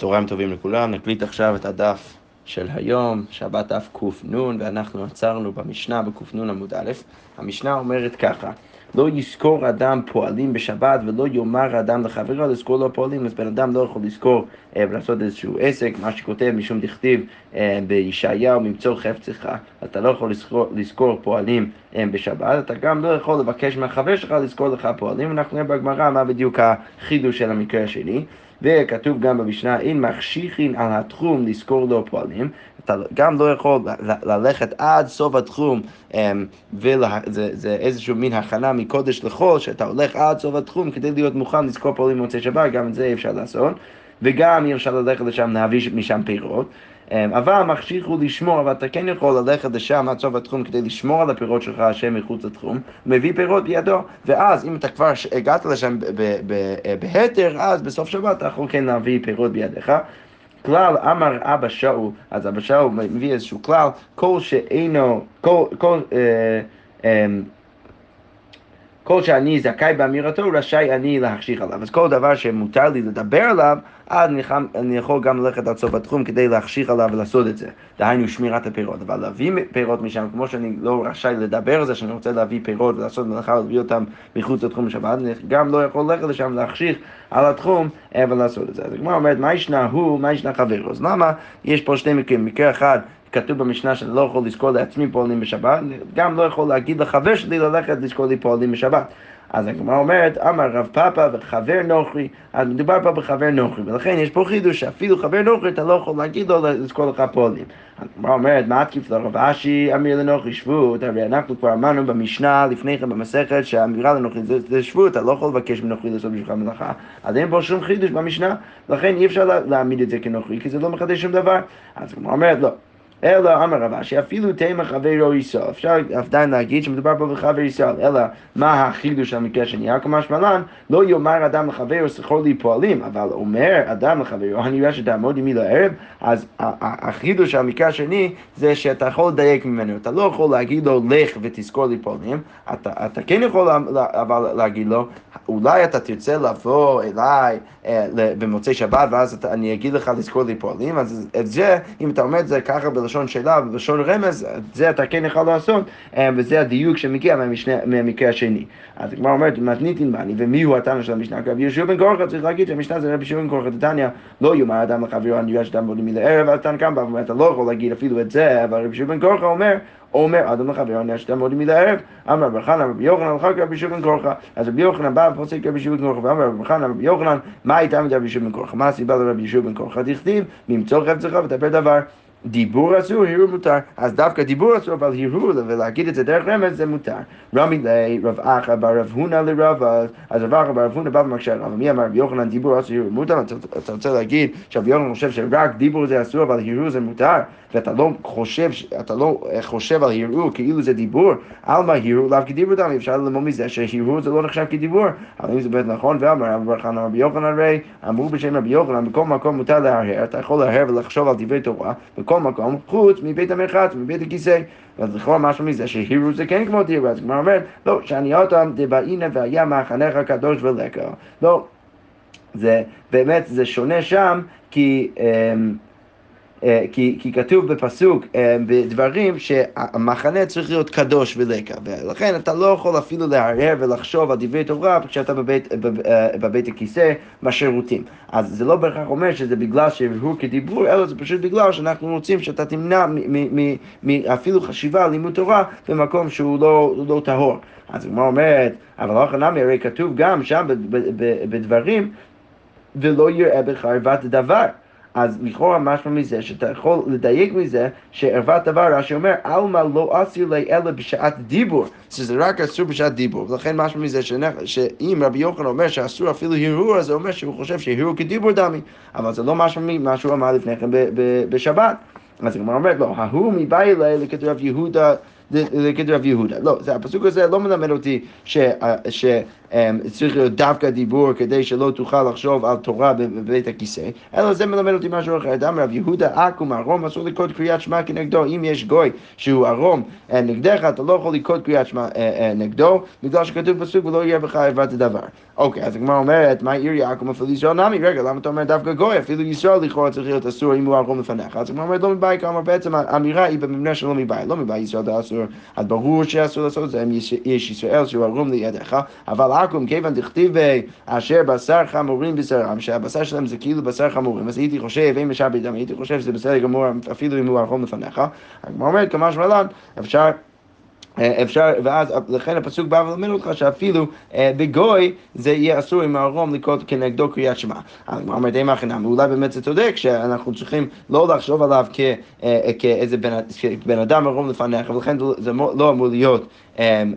צהריים טובים לכולם, נקליט עכשיו את הדף של היום, שבת דף קנ, ואנחנו עצרנו במשנה בקנ עמוד א'. המשנה אומרת ככה: לא יזכור אדם פועלים בשבת ולא יאמר אדם לחברו לזכור לו פועלים, אז בן אדם לא יכול לזכור אה, ולעשות איזשהו עסק, מה שכותב משום דכתיב אה, בישעיהו, ממצוא חפצך, אתה לא יכול לזכור, לזכור פועלים אה, בשבת, אתה גם לא יכול לבקש מהחבר שלך לזכור לך פועלים, אנחנו נראה בגמרא מה בדיוק החידוש של המקרה שלי. וכתוב גם במשנה, אין מחשיכין על התחום לזכור לו פועלים, אתה גם לא יכול ללכת עד סוף התחום, אמ, וזה איזשהו מין הכנה מקודש לחול, שאתה הולך עד סוף התחום כדי להיות מוכן לזכור פועלים במוצאי שבת, גם את זה אפשר לעשות. וגם אי אפשר ללכת לשם להביא משם פירות. אמ, אבל מחשיך הוא לשמור, אבל אתה כן יכול ללכת לשם עד סוף התחום כדי לשמור על הפירות שלך, השם מחוץ לתחום, מביא פירות בידו, ואז אם אתה כבר הגעת לשם בהתר, אז בסוף שבת אתה יכול כן להביא פירות בידיך. כלל אמר אבא שאול, אז אבא שאול מביא איזשהו כלל, כל שאינו, כל, כל, אה, אה, כל שאני זכאי באמירתו, רשאי אני להחשיך עליו. אז כל דבר שמותר לי לדבר עליו, אז אני יכול גם ללכת עד סוף התחום כדי להחשיך עליו ולעשות את זה. דהיינו שמירת הפירות. אבל להביא פירות משם, כמו שאני לא רשאי לדבר על זה, שאני רוצה להביא פירות ולעשות מלאכה ולהביא אותם מחוץ לתחום השבת, אני גם לא יכול ללכת לשם להחשיך על התחום ולעשות את זה. אז הגמרא אומרת, מה ישנה הוא, מה ישנה חברו? אז למה יש פה שני מקרים? מקרה אחד כתוב במשנה שאני לא יכול לזכור לעצמי פועלים בשבת, גם לא יכול להגיד לחבר שלי ללכת לזכור לי פועלים בשבת. אז הגמרא אומרת, אמר רב פאפא וחבר נוכרי, אז מדובר פה בחבר נוכרי, ולכן יש פה חידוש שאפילו חבר נוכרי אתה לא יכול להגיד לו לזכור לך פועלים. הגמרא אומרת, מה תקיף לרב אשי, אמיר לנוכרי שבות, הרי אנחנו כבר אמרנו במשנה לפני כן במסכת שהאמירה לנוכרי זה, זה שבות, אתה לא יכול לבקש מנוכרי לעשות בשבילך מלאכה, אז אין פה שום חידוש במשנה, לכן אי אפשר להעמיד את זה כנוכרי, כי זה לא מחדש שום דבר. אז הגמרא אומרת, לא. אלא אמר רבא, שאפילו תימא חברו ישראל, אפשר עדיין להגיד שמדובר פה בחבר ישראל, אלא מה החידוש של המקרה שני? כמו שמלן, לא יאמר אדם לחברו זכור לי פועלים, אבל אומר אדם לחברו, אני רואה שתעמוד עמי לערב, אז החידוש של המקרה השני זה שאתה יכול לדייק ממנו, אתה לא יכול להגיד לו לך ותזכור לי פועלים, אתה, אתה כן יכול אבל להגיד לו, אולי אתה תרצה לבוא אליי אה, במוצאי שבת ואז אתה, אני אגיד לך לזכור לי פועלים, אז את זה, אם אתה אומר את זה ככה בלשון שאלה ובלשון רמז, זה אתה כן יכול לעשות, אה, וזה הדיוק שמגיע מהמשנה, מהמקרה השני. אז הגמרא אומרת, מתנית עמני, ומי הוא התנא של המשנה? רבי יהושע בן קורחה, צריך להגיד שהמשנה זה רבי יהושע בן קורחה דתניא, לא יאמר אדם לחברו, אני יודע שאדם בודים לערב, אז תנא קמא, אתה לא יכול להגיד אפילו את זה, אבל רבי יהושע בן קורחה אומר, אומר אדם לחברו, אני שאתה מודים לערב, אמר רבי חנא רבי יוחנן, אחר כך רבי בן קורחה, אז רבי יוחנן בא ופוסק רבי בן קורחה, ואמר רבי חנא רבי יוחנן, מה הייתה מדי רבי בן קורחה? מה הסיבה לרבי בן קורחה? דכתיב, ממצוא חפצך ותאפר דבר. דיבור אסור, הרהור מותר. אז דווקא דיבור אסור, אבל הרהור ולהגיד את זה דרך רמז זה מותר. רמי לי, רב אחא ברב הונא לרב, אז רב אחא ברב הונא בא ומקשה רב. מי אמר רבי יוחנן דיבור אסור, הרהור מותר? אתה רוצה להגיד שרבי יוחנן חושב שרק דיבור זה אסור, אבל הרהור זה מותר? ואתה לא חושב, אתה לא חושב על הרהור כאילו זה דיבור, עלמא הרהור לאו כדיבור דם, אפשר ללמוד מזה שהרהור זה לא נחשב כדיבור. אבל אם זה באמת נכון, ואמר רבי יוחנן רבי יוחנן הרי, אמרו בשם רבי יוחנן, בכל מקום מותר להרהר, אתה יכול להרהר ולחשוב על דברי תורה, בכל מקום, חוץ מבית המרחץ, מבית הכיסא. אז לכאורה משהו מזה שהירו זה כן כמו דיור, אז הגמרא אומרת, לא, שאני אותם דבעינא והיה מחנך הקדוש ולקה. לא, זה באמת, זה שונה שם, כי... אה, כי, כי כתוב בפסוק אה, בדברים שהמחנה צריך להיות קדוש ולקה, ולכן אתה לא יכול אפילו להרהר ולחשוב על דברי תורה כשאתה בבית, אה, בבית הכיסא בשירותים. אז זה לא בהכרח אומר שזה בגלל שהרהור כדיבור, אלא זה פשוט בגלל שאנחנו רוצים שאתה תמנע אפילו חשיבה על לימוד תורה במקום שהוא לא, לא טהור. אז הגמרא אומרת, אבל לא חנמי, הרי כתוב גם שם בדברים, ולא יראה ערוות דבר. אז לכאורה משמע מזה שאתה יכול לדייק מזה שערוות דבר, רש"י אומר, עלמא לא אסיר לי אלא בשעת דיבור, שזה רק אסור בשעת דיבור, ולכן משמע מזה שאם רבי יוחנן אומר שאסור אפילו הרהור, אז זה אומר שהוא חושב שהרהור כדיבור דמי, אבל זה לא משהו ממה שהוא אמר לפני כן בשבת. אז הגמרא אומרת, לא, ההוא מבאי אלי לכתוב יהודה לכתוב יהודה. לא, זה, הפסוק הזה לא מלמד אותי ש, ש, צריך להיות דווקא דיבור כדי שלא תוכל לחשוב על תורה בבית הכיסא, אלא זה מלמד אותי משהו אחר. אדם רב יהודה עכו"ם ערום אסור לקרוא קריאת שמע כנגדו. אם יש גוי שהוא ערום נגדך, אתה לא יכול לקרוא קריאת שמע נגדו, בגלל שכתוב פסוק ולא יהיה בך עברת דבר. אוקיי, אז הגמרא אומרת, מה עיר יעקב אפילו ישראל נמי? רגע, למה אתה אומר דווקא גוי? אפילו ישראל לכאורה צריך להיות אסור אם הוא ערום לפניך. אז הגמרא אומרת, לא מבית, כלומר בעצם האמירה היא במבנה שלא מבית, לא מבית ישראל אסור, אז ברור שאסור לעשות את זה, יש ישראל שהוא ערום לידיך, אבל עכו"ם כיוון דכתיב אשר בשר חמורים בשרם, שהבשר שלהם זה כאילו בשר חמורים, אז הייתי חושב, אם יש בדם, הייתי חושב שזה בסדר גמור אפילו אם הוא ערום לפניך. הגמרא אומרת, כמה שמלן, אפשר אה, אפשר, ואז לכן הפסוק בא ולמד אותך שאפילו אה, בגוי זה יהיה אסור עם הערום לקרות כנגדו קריאת שמע. הגמרא אומרת די מאחינם, ואולי באמת זה צודק שאנחנו צריכים לא לחשוב עליו אה, כאיזה בן אדם ערום לפניך, ולכן זה לא אמור להיות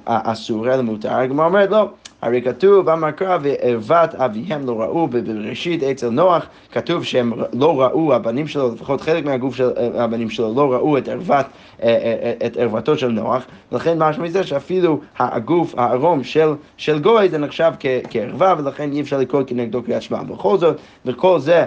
אסור אלא מותר. הגמרא אומרת לא. הרי כתוב, אמר קרא וערוות אביהם לא ראו, בראשית אצל נוח כתוב שהם לא ראו, הבנים שלו, לפחות חלק מהגוף של הבנים שלו, לא ראו את ערוות, אה, אה, את ערוותו של נוח, ולכן משמע מזה שאפילו הגוף, הערום של, של גוי זה נחשב כערווה, ולכן אי אפשר לקרוא כנגדו קריאת שמע. בכל זאת, וכל זה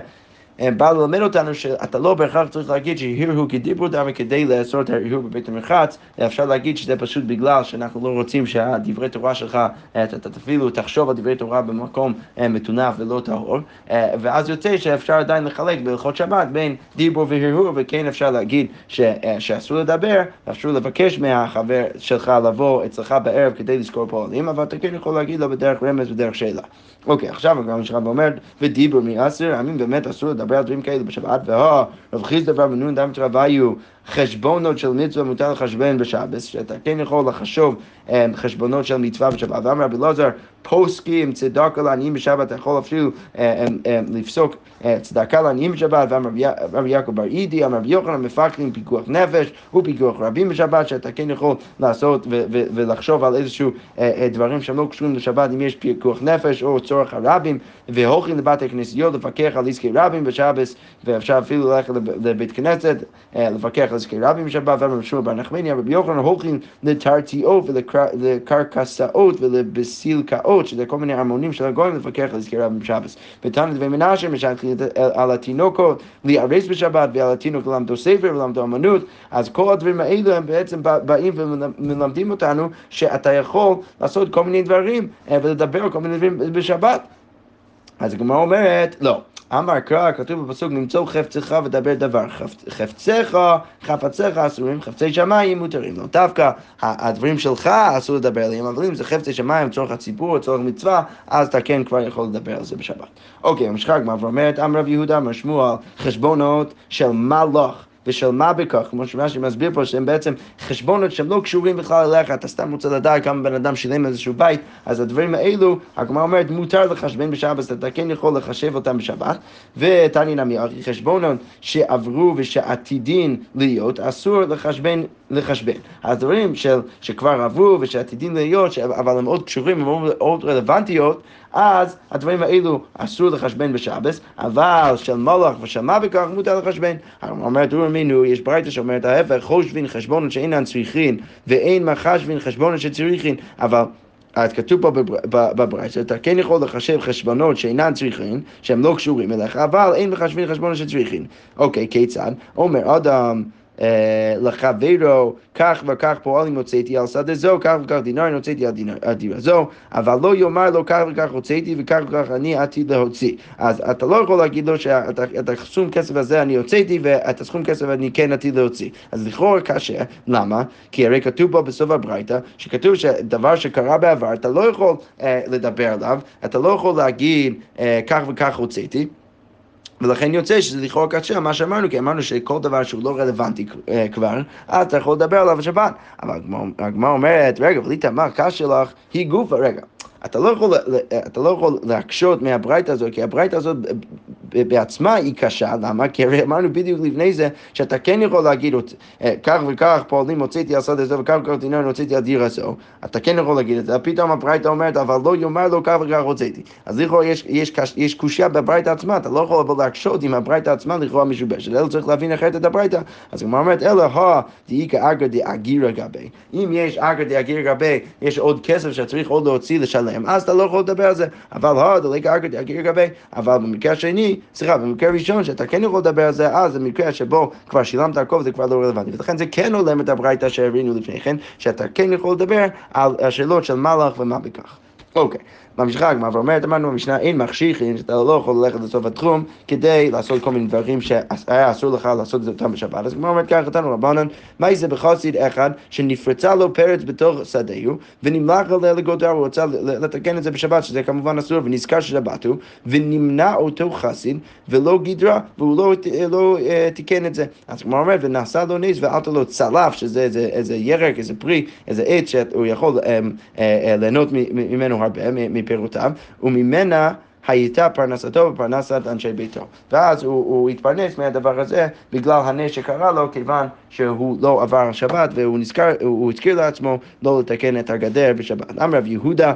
בא ללמד אותנו שאתה לא בהכרח צריך להגיד שהרהור כדיברו דמי כדי לאסור את ההרהור בבית המרחץ, אפשר להגיד שזה פשוט בגלל שאנחנו לא רוצים שהדברי תורה שלך, אתה אפילו תחשוב על דברי תורה במקום מטונף ולא טהור, ואז יוצא שאפשר עדיין לחלק בהלכות שבת בין דיברו והרהור, וכן אפשר להגיד אה, שאסור לדבר, אסור לבקש מהחבר שלך לבוא אצלך בערב כדי לזכור פועלים, אבל אתה כן יכול להגיד לו בדרך רמז ובדרך שאלה. אוקיי, עכשיו הגמרא שלך אומר, ודיברו מעשר, האם באמת אסור לדבר על דברים כאלה בשבת, והא, רב חיסדא בר מנון דם תרוויו חשבונות של מצווה מותר לחשבן בשבס, שאתה כן יכול לחשוב אמ, חשבונות של מצווה בשבת. ואמר רבי אלעזר, פוסקים צדקה לעניים בשבת, אתה יכול אפילו אמ, אמ, לפסוק אה, צדקה לעניים בשבת, ואמר יעקב בר אידי, אמר רבי יוחנן, מפקדים פיקוח נפש ופיקוח רבים בשבת, שאתה כן יכול לעשות ולחשוב על איזשהו אה, אה, דברים שהם לא קשורים לשבת, אם יש פיקוח נפש או צורך הרבים, והולכים לבתי כנסיות לפקח על עסקי רבים בשבת, ואפשר אפילו ללכת לבית כנסת, לפקח חזקי רבי משבת ורבי שמואל בר נחמני, רבי יוחנן הולכים לתרתיעות ולקרקסאות ולבסילקאות, שזה כל מיני המונים של הגויים לפקח על חזקי רבי משבת. ותנא דבי מנשה משייכים על התינוקות להיארס בשבת ועל התינוק ללמדו ספר ולמדו אמנות, אז כל הדברים האלו הם בעצם באים ומלמדים אותנו שאתה יכול לעשות כל מיני דברים ולדבר כל מיני דברים בשבת. אז הגמרא אומרת, לא. אמר קרא, כתוב בפסוק, למצוא חפצך ודבר דבר. חפציך, חפציך אסורים, חפצי שמיים מותרים. לא דווקא הדברים שלך אסור לדבר עליהם, אבל אם זה חפצי שמיים, צורך הציבור, צורך מצווה, אז אתה כן כבר יכול לדבר על זה בשבת. אוקיי, המשחק מה ואומרת, אמר רב יהודה, אמר שמואל, חשבונות של מלוך. ושל מה בכך, כמו שרש"י מסביר פה, שהם בעצם חשבונות שהם לא קשורים בכלל אליך, אתה סתם רוצה לדעת כמה בן אדם שילם איזשהו בית, אז הדברים האלו, הגמרא אומרת, מותר לחשבן בשבת, אתה כן יכול לחשב אותם בשבת, ותני נמי, חשבונות שעברו ושעתידין להיות, אסור לחשבן, לחשבן. הדברים של, שכבר עברו ושעתידין להיות, ש... אבל הם מאוד קשורים, הם מאוד רלוונטיות, אז הדברים האלו אסור לחשבן בשבס, אבל של מלאך ושל בכך מותר לחשבן. אומרת אור מינו, יש ברייתא שאומרת ההפך, חושבין חשבונות שאינן צריכין, ואין מחשבין חשבונות שצריכין, אבל אז כתוב פה בברייתא, שאתה כן יכול לחשב חשבונות שאינן צריכין, שהם לא קשורים אליך, אבל אין מחשבים חשבונות שצריכין. אוקיי, כיצד? אומר אדם... לחברו, כך וכך פועלים הוצאתי על שדה זו, כך וכך דינרים הוצאתי על דירה זו, אבל לא יאמר לו כך וכך הוצאתי וכך וכך אני עתיד להוציא. אז אתה לא יכול להגיד לו שאת הסכום כסף הזה אני הוצאתי ואת הסכום כסף אני כן עתיד להוציא. אז לכאורה קשה, למה? כי הרי כתוב פה בסוף הברייתא, שכתוב שדבר שקרה בעבר, אתה לא יכול אה, לדבר עליו, אתה לא יכול להגיד אה, כך וכך הוצאתי. ולכן יוצא שזה לכאורה קשה, מה שאמרנו, כי אמרנו שכל דבר שהוא לא רלוונטי אה, כבר, אז אתה יכול לדבר עליו בשבת. אבל הגמרא אומרת, רגע, אבל איתמר, קשה לך, היא גופה, רגע. אתה לא יכול, אתה לא יכול להקשות מהברייתא הזאת, כי הברייתא הזאת בעצמה היא קשה, למה? כי הרי אמרנו בדיוק לפני זה, שאתה כן יכול להגיד, אה, כך וכך פועלים הוצאתי על שדה זו וכך וכך דינר הוצאתי על דיר הזו, אתה כן יכול להגיד את זה, פתאום הברייתא אומרת, אבל לא יאמר לו כך וכך הוצאתי. אז לכאורה יש, יש, יש קושייה בברייתא עצמה, אתה לא יכול לבוא להקשות עם הברייתא עצמה לכאורה משובשת, אלא צריך להבין אחרת את הברייתא. אז הוא אומרת, אלא הא דאיכא אגרא דאגירא גבי. אם יש אגרא דאגירא גבי, יש עוד כסף שצריך עוד להוציא לשלם אז אתה לא יכול לדבר על זה. אבל הו, דלג אגר גבי, אבל במקרה השני, סליחה, במקרה הראשון שאתה כן יכול לדבר על זה, אז זה מקרה שבו כבר שילמת הכל וזה כבר לא רלוונטי. ולכן זה כן הולם את הברייתא שהראינו לפני כן, שאתה כן יכול לדבר על השאלות של מלאך ומה בכך. אוקיי. ממשיכה הגמרא ואומרת, אמרנו במשנה, אין מחשיכין, שאתה לא יכול ללכת לסוף התחום כדי לעשות כל מיני דברים שהיה אסור לך לעשות את אותם בשבת. אז הגמרא אומרת ככה, תנו רבנן, מה זה בחסיד אחד שנפרצה לו פרץ בתוך שדהו, ונמלך עליה לגודרה, הוא רוצה לתקן את זה בשבת, שזה כמובן אסור, ונזכר ששבת הוא, ונמנע אותו חסיד, ולא גידרה, והוא לא, לא uh, תיקן את זה. אז הגמרא אומרת, ונעשה לו נס, ואלת לו צלף, שזה איזה, איזה ירק, איזה פרי, איזה עץ שהוא יכול um, uh, uh, ליהנות ממנו הרבה, מפירותיו, וממנה הייתה פרנסתו ופרנסת אנשי ביתו. ואז הוא, הוא התפרנס מהדבר הזה בגלל הנס שקרה לו, כיוון שהוא לא עבר שבת והוא נזכר, הזכיר לעצמו לא לתקן את הגדר בשבת. אמר רב יהודה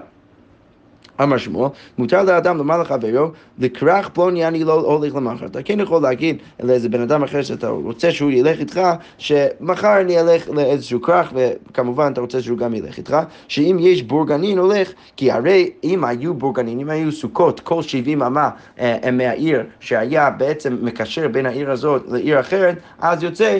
אמר שמואל, מותר לאדם לומר לחברו, לכרך פלוני אני לא הולך למחר. אתה כן יכול להגיד לאיזה בן אדם אחר שאתה רוצה שהוא ילך איתך, שמחר אני אלך לאיזשהו כרך, וכמובן אתה רוצה שהוא גם ילך איתך, שאם יש בורגנין הולך, כי הרי אם היו בורגנין, אם היו סוכות כל 70 אמה אה, מהעיר, שהיה בעצם מקשר בין העיר הזאת לעיר אחרת, אז יוצא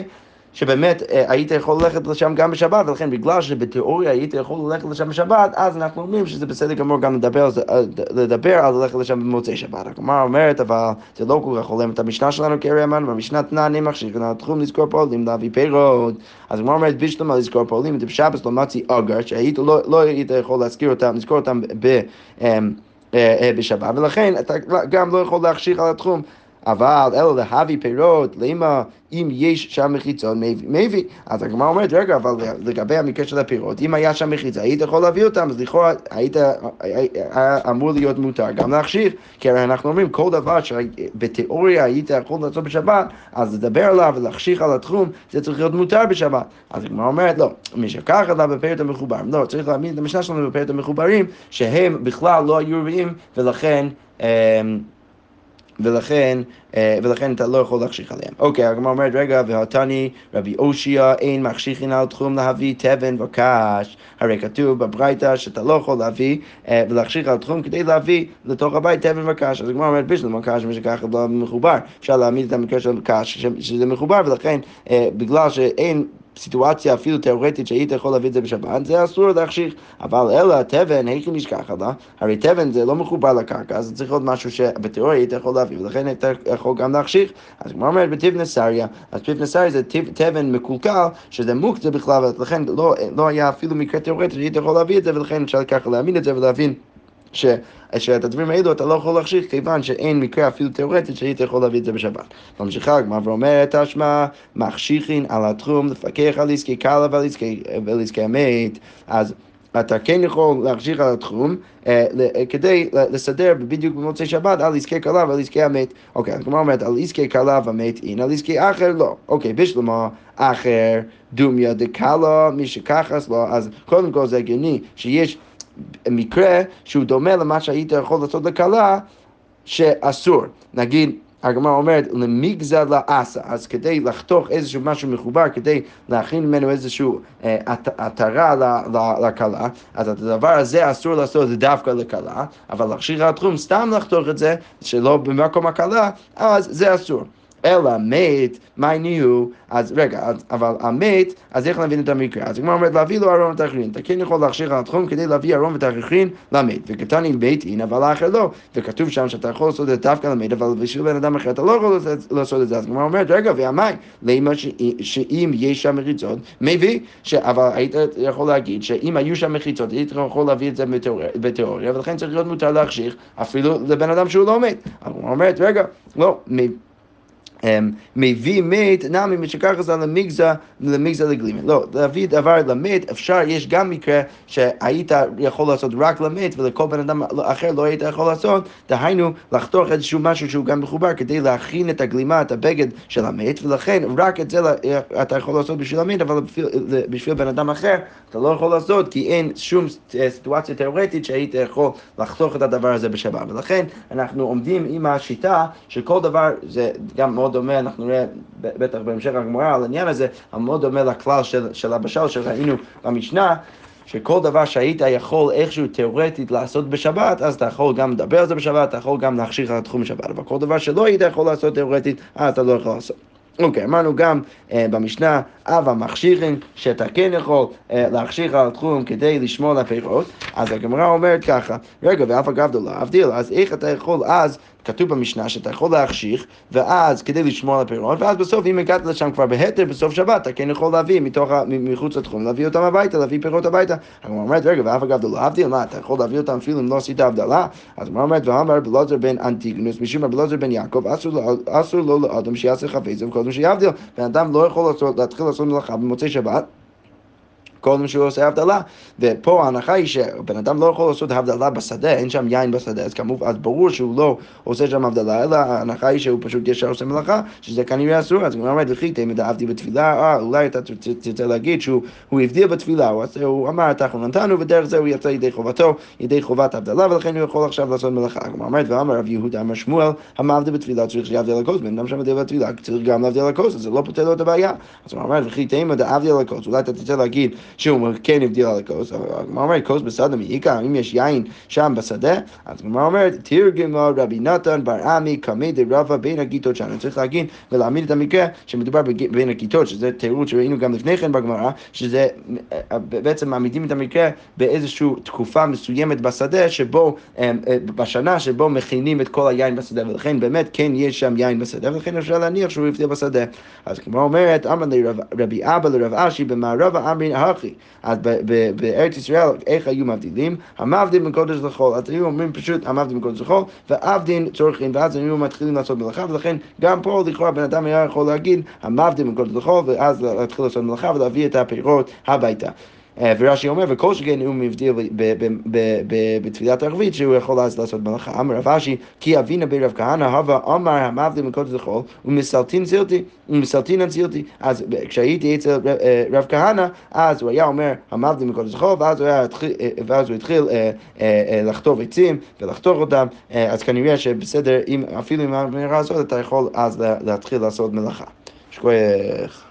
שבאמת אה, היית יכול ללכת לשם גם בשבת, ולכן בגלל שבתיאוריה היית יכול ללכת לשם בשבת, אז אנחנו אומרים שזה בסדר גמור גם לדבר, אה, לדבר על ללכת לשם במוצאי שבת. הגמרא אומרת, אבל זה לא כל כך הולם את המשנה שלנו, כי הרי אמרנו, במשנה תנא נמח שכנה תחום לזכור פועלים להביא פירות. אז הגמרא אומרת, בשלמה לזכור פועלים, בשבת לא מצי אגר, שהיית לא, לא היית יכול להזכיר אותם, לזכור אותם ב... אמ, אה, בשבת, ולכן אתה גם לא יכול להחשיך על התחום אבל אלא להביא פירות, למה אם יש שם מחיצות, מביא. אז הגמרא אומרת, רגע, אבל לגבי המקרה של הפירות, אם היה שם מחיצה, היית יכול להביא אותם, אז לכאורה היית אמור להיות מותר גם להכשיר, כי הרי אנחנו אומרים, כל דבר שבתיאוריה היית יכול לעשות בשבת, אז לדבר עליו ולהחשיך על התחום, זה צריך להיות מותר בשבת. אז הגמרא אומרת, לא, מי שכך עליו בפירות המחוברים, לא, צריך להעמיד את המשנה שלנו בפירות המחוברים, שהם בכלל לא היו רבים, ולכן... ולכן, ולכן אתה לא יכול להחשיך עליהם. אוקיי, הגמרא אומרת, רגע, והתני רבי אושיע אין מחשיכין על תחום להביא תבן וקש. הרי כתוב בברייתא שאתה לא יכול להביא אה, ולהחשיך על תחום כדי להביא לתוך הבית תבן וקש. אז הגמרא אומרת, בשלום הקש, מי שככה לא מחובר. אפשר להעמיד את המקרה של קש שזה מחובר, ולכן אה, בגלל שאין סיטואציה אפילו תיאורטית שהיית יכול להביא את זה בשבת, זה אסור להחשיך. אבל אלא תבן, היכי נשכח עלה, הרי תבן זה לא מחובר לקרקע, אז צריך להיות משהו שבתיאוריה היית יכול להביא, ולכן היית גם להחשיך. אז כמו אומרת בטיב נסריה, אז טיב נסריה זה תבן מקולקל, שזה מוקצה בכלל, ולכן לא, לא היה אפילו מקרה תיאורטי שהיית יכול להביא את זה, ולכן אפשר ככה להאמין את זה ולהבין. ש, שאת הדברים האלו אתה לא יכול להחשיך כיוון שאין מקרה אפילו תיאורטית שהיית יכול להביא את זה בשבת. ממשיכה הגמרא ואומרת תשמע מחשיכין על התחום לפקח על עסקי קלה ועל עסקי המת אז אתה כן יכול להחשיך על התחום אה, אה, כדי לסדר בדיוק במוצאי שבת על עסקי כלה ועל עסקי המת. אוקיי, הגמרא אומרת על עסקי כלה ומת אין, על עסקי אחר לא. אוקיי, בשלמה אחר דומיה דקלה, מי אז לא, אז קודם כל זה הגיוני שיש מקרה שהוא דומה למה שהיית יכול לעשות לכלה שאסור. נגיד, הגמרא אומרת, למגזר לאסה, אז כדי לחתוך איזשהו משהו מחובר, כדי להכין ממנו איזשהו עטרה אה, לכלה, אז את הדבר הזה אסור לעשות דווקא לכלה, אבל להכשיר התחום, סתם לחתוך את זה, שלא במקום הכלה, אז זה אסור. אלא מת, מה נהיו? אז רגע, אבל המת, אז איך להבין את המקרה? אז הגמרא אומרת, להביא לו ארון ותכרין. אתה כן יכול להכשיר על התחום כדי להביא ארון ותכרין למת. וקטן עם בית אין, אבל האחר לא. וכתוב שם שאתה יכול לעשות את זה דווקא למת, אבל בשביל בן אדם אחר אתה לא יכול לעשות את זה. אז הגמרא אומרת, רגע, והמי, למה שאם יש שם מחיצות, מביא, אבל היית יכול להגיד שאם היו שם מחיצות, היית יכול להביא את זה בתיאוריה, ולכן צריך להיות מותר להכשיר אפילו לבן אדם שהוא לא מת. הגמרא אומרת, רגע, לא, מביא מת, נמי משכך זה למגזה, למגזה לגלימה. לא, להביא דבר למת, אפשר, יש גם מקרה שהיית יכול לעשות רק למת ולכל בן אדם אחר לא היית יכול לעשות, דהיינו לחתוך איזשהו משהו שהוא גם מחובר כדי להכין את הגלימה, את הבגד של המת, ולכן רק את זה אתה יכול לעשות בשביל המת, אבל בשביל, בשביל בן אדם אחר אתה לא יכול לעשות, כי אין שום סיטואציה תיאורטית שהיית יכול לחתוך את הדבר הזה בשבת. ולכן אנחנו עומדים עם השיטה שכל דבר, זה גם מאוד דומה, אנחנו נראה בטח בהמשך הגמרא על העניין הזה, מאוד דומה לכלל של, של הבשל שראינו במשנה. שכל דבר שהיית יכול איכשהו תיאורטית לעשות בשבת, אז אתה יכול גם לדבר על זה בשבת, אתה יכול גם להחשיך על התחום בשבת, אבל כל דבר שלא היית יכול לעשות תיאורטית, אז אתה לא יכול לעשות. אוקיי, אמרנו גם אה, במשנה, אב המכשירים, שאתה כן יכול אה, על תחום כדי לשמור על הפירות, אז הגמרא אומרת ככה, רגע, ואף אגב לא להבדיל, אז איך אתה יכול אז כתוב במשנה שאתה יכול להחשיך, ואז כדי לשמור על הפירות, ואז בסוף אם הגעת לשם כבר בהתר בסוף שבת, אתה כן יכול להביא מתוך, מחוץ לתחום, להביא אותם הביתה, להביא פירות הביתה. הגמרא אומרת, רגע, ואף אגב לא להבדיל, מה, אתה יכול להביא אותם אפילו אם לא עשית הבדלה? אז הגמרא אומרת, ואמר בלוזר בן אנטיגנוס, משום בלוזר בן יעקב, אסור לו לאדם שיעשה חפץ וקודם שיבדיל. בן אדם לא יכול להתחיל לעשות מלאכה במוצאי שבת. קודם שהוא עושה הבדלה. ופה ההנחה היא שבן אדם לא יכול לעשות הבדלה בשדה, אין שם יין בשדה, אז כמובן, אז ברור שהוא לא עושה שם הבדלה, אלא ההנחה היא שהוא פשוט ישר עושה מלאכה, שזה כנראה אסור, אז הוא אומר, לכי תמיד אהבתי בתפילה, אה, אולי אתה תרצה להגיד שהוא הבדיל בתפילה, הוא, אמר, אנחנו נתנו, ודרך זה הוא יצא ידי חובתו, ידי חובת הבדלה, ולכן הוא יכול עכשיו לעשות מלאכה. הוא אומר, ואמר רב יהודה אמר שמואל, המבדיל בתפילה צריך שיבדיל לכוס, בן אדם שמבדיל בתפילה צריך גם להבדיל לכוס, אז זה לא פותר לו את הבעיה. אז הוא אומר, וכי תמיד אהבתי לכוס, אולי אתה תרצה להגיד שהוא כן הבדיל על הכוס, הגמרא אומרת, כוס בשדה מעיקר, אם יש יין שם בשדה, אז הגמרא אומרת, תרגמו רבי נתן בר עמי קמי דרבה בין הגיטות שלנו. צריך להגיד ולהעמיד את המקרה שמדובר בין הגיטות, שזה תירוץ שראינו גם לפני כן בגמרא, שזה בעצם מעמידים את המקרה באיזושהי תקופה מסוימת בשדה, שבו, אה, בשנה שבו מכינים את כל היין בשדה, ולכן באמת כן יש שם יין בשדה, ולכן אפשר להניח שהוא הבדיל בשדה. אז הגמרא אומרת, אמר לרבי אבא לרב אשי במערב אמרין הכי. אז בארץ ישראל, איך היו מבדילים? המבדיל בין קודש לחול. אז היו אומרים פשוט המבדיל בין קודש לחול, ועבדין צורכים, ואז היו מתחילים לעשות מלאכה, ולכן גם פה לכאורה בן אדם היה יכול להגיד המבדיל בין קודש לחול, ואז להתחיל לעשות מלאכה ולהביא את הפירות הביתה. אה, ורש"י אומר, וכל שכן הוא מבדיל בתפילת הערבית שהוא יכול אז לעשות מלאכה. אמר רב אשי, כי אבינה ברב כהנא, הווה אמר המבדיל מקודש לחול, ומסלטין זילתי, ומסלטינן זילתי. אז כשהייתי אצל אה, רב כהנא, אז הוא היה אומר המבדיל מקודש לחול, ואז הוא התחיל אה, לחטוב עצים ולחתוך אותם, אז כנראה שבסדר, אפילו עם האמירה הזאת אתה יכול אז להתחיל לעשות מלאכה. שכוח.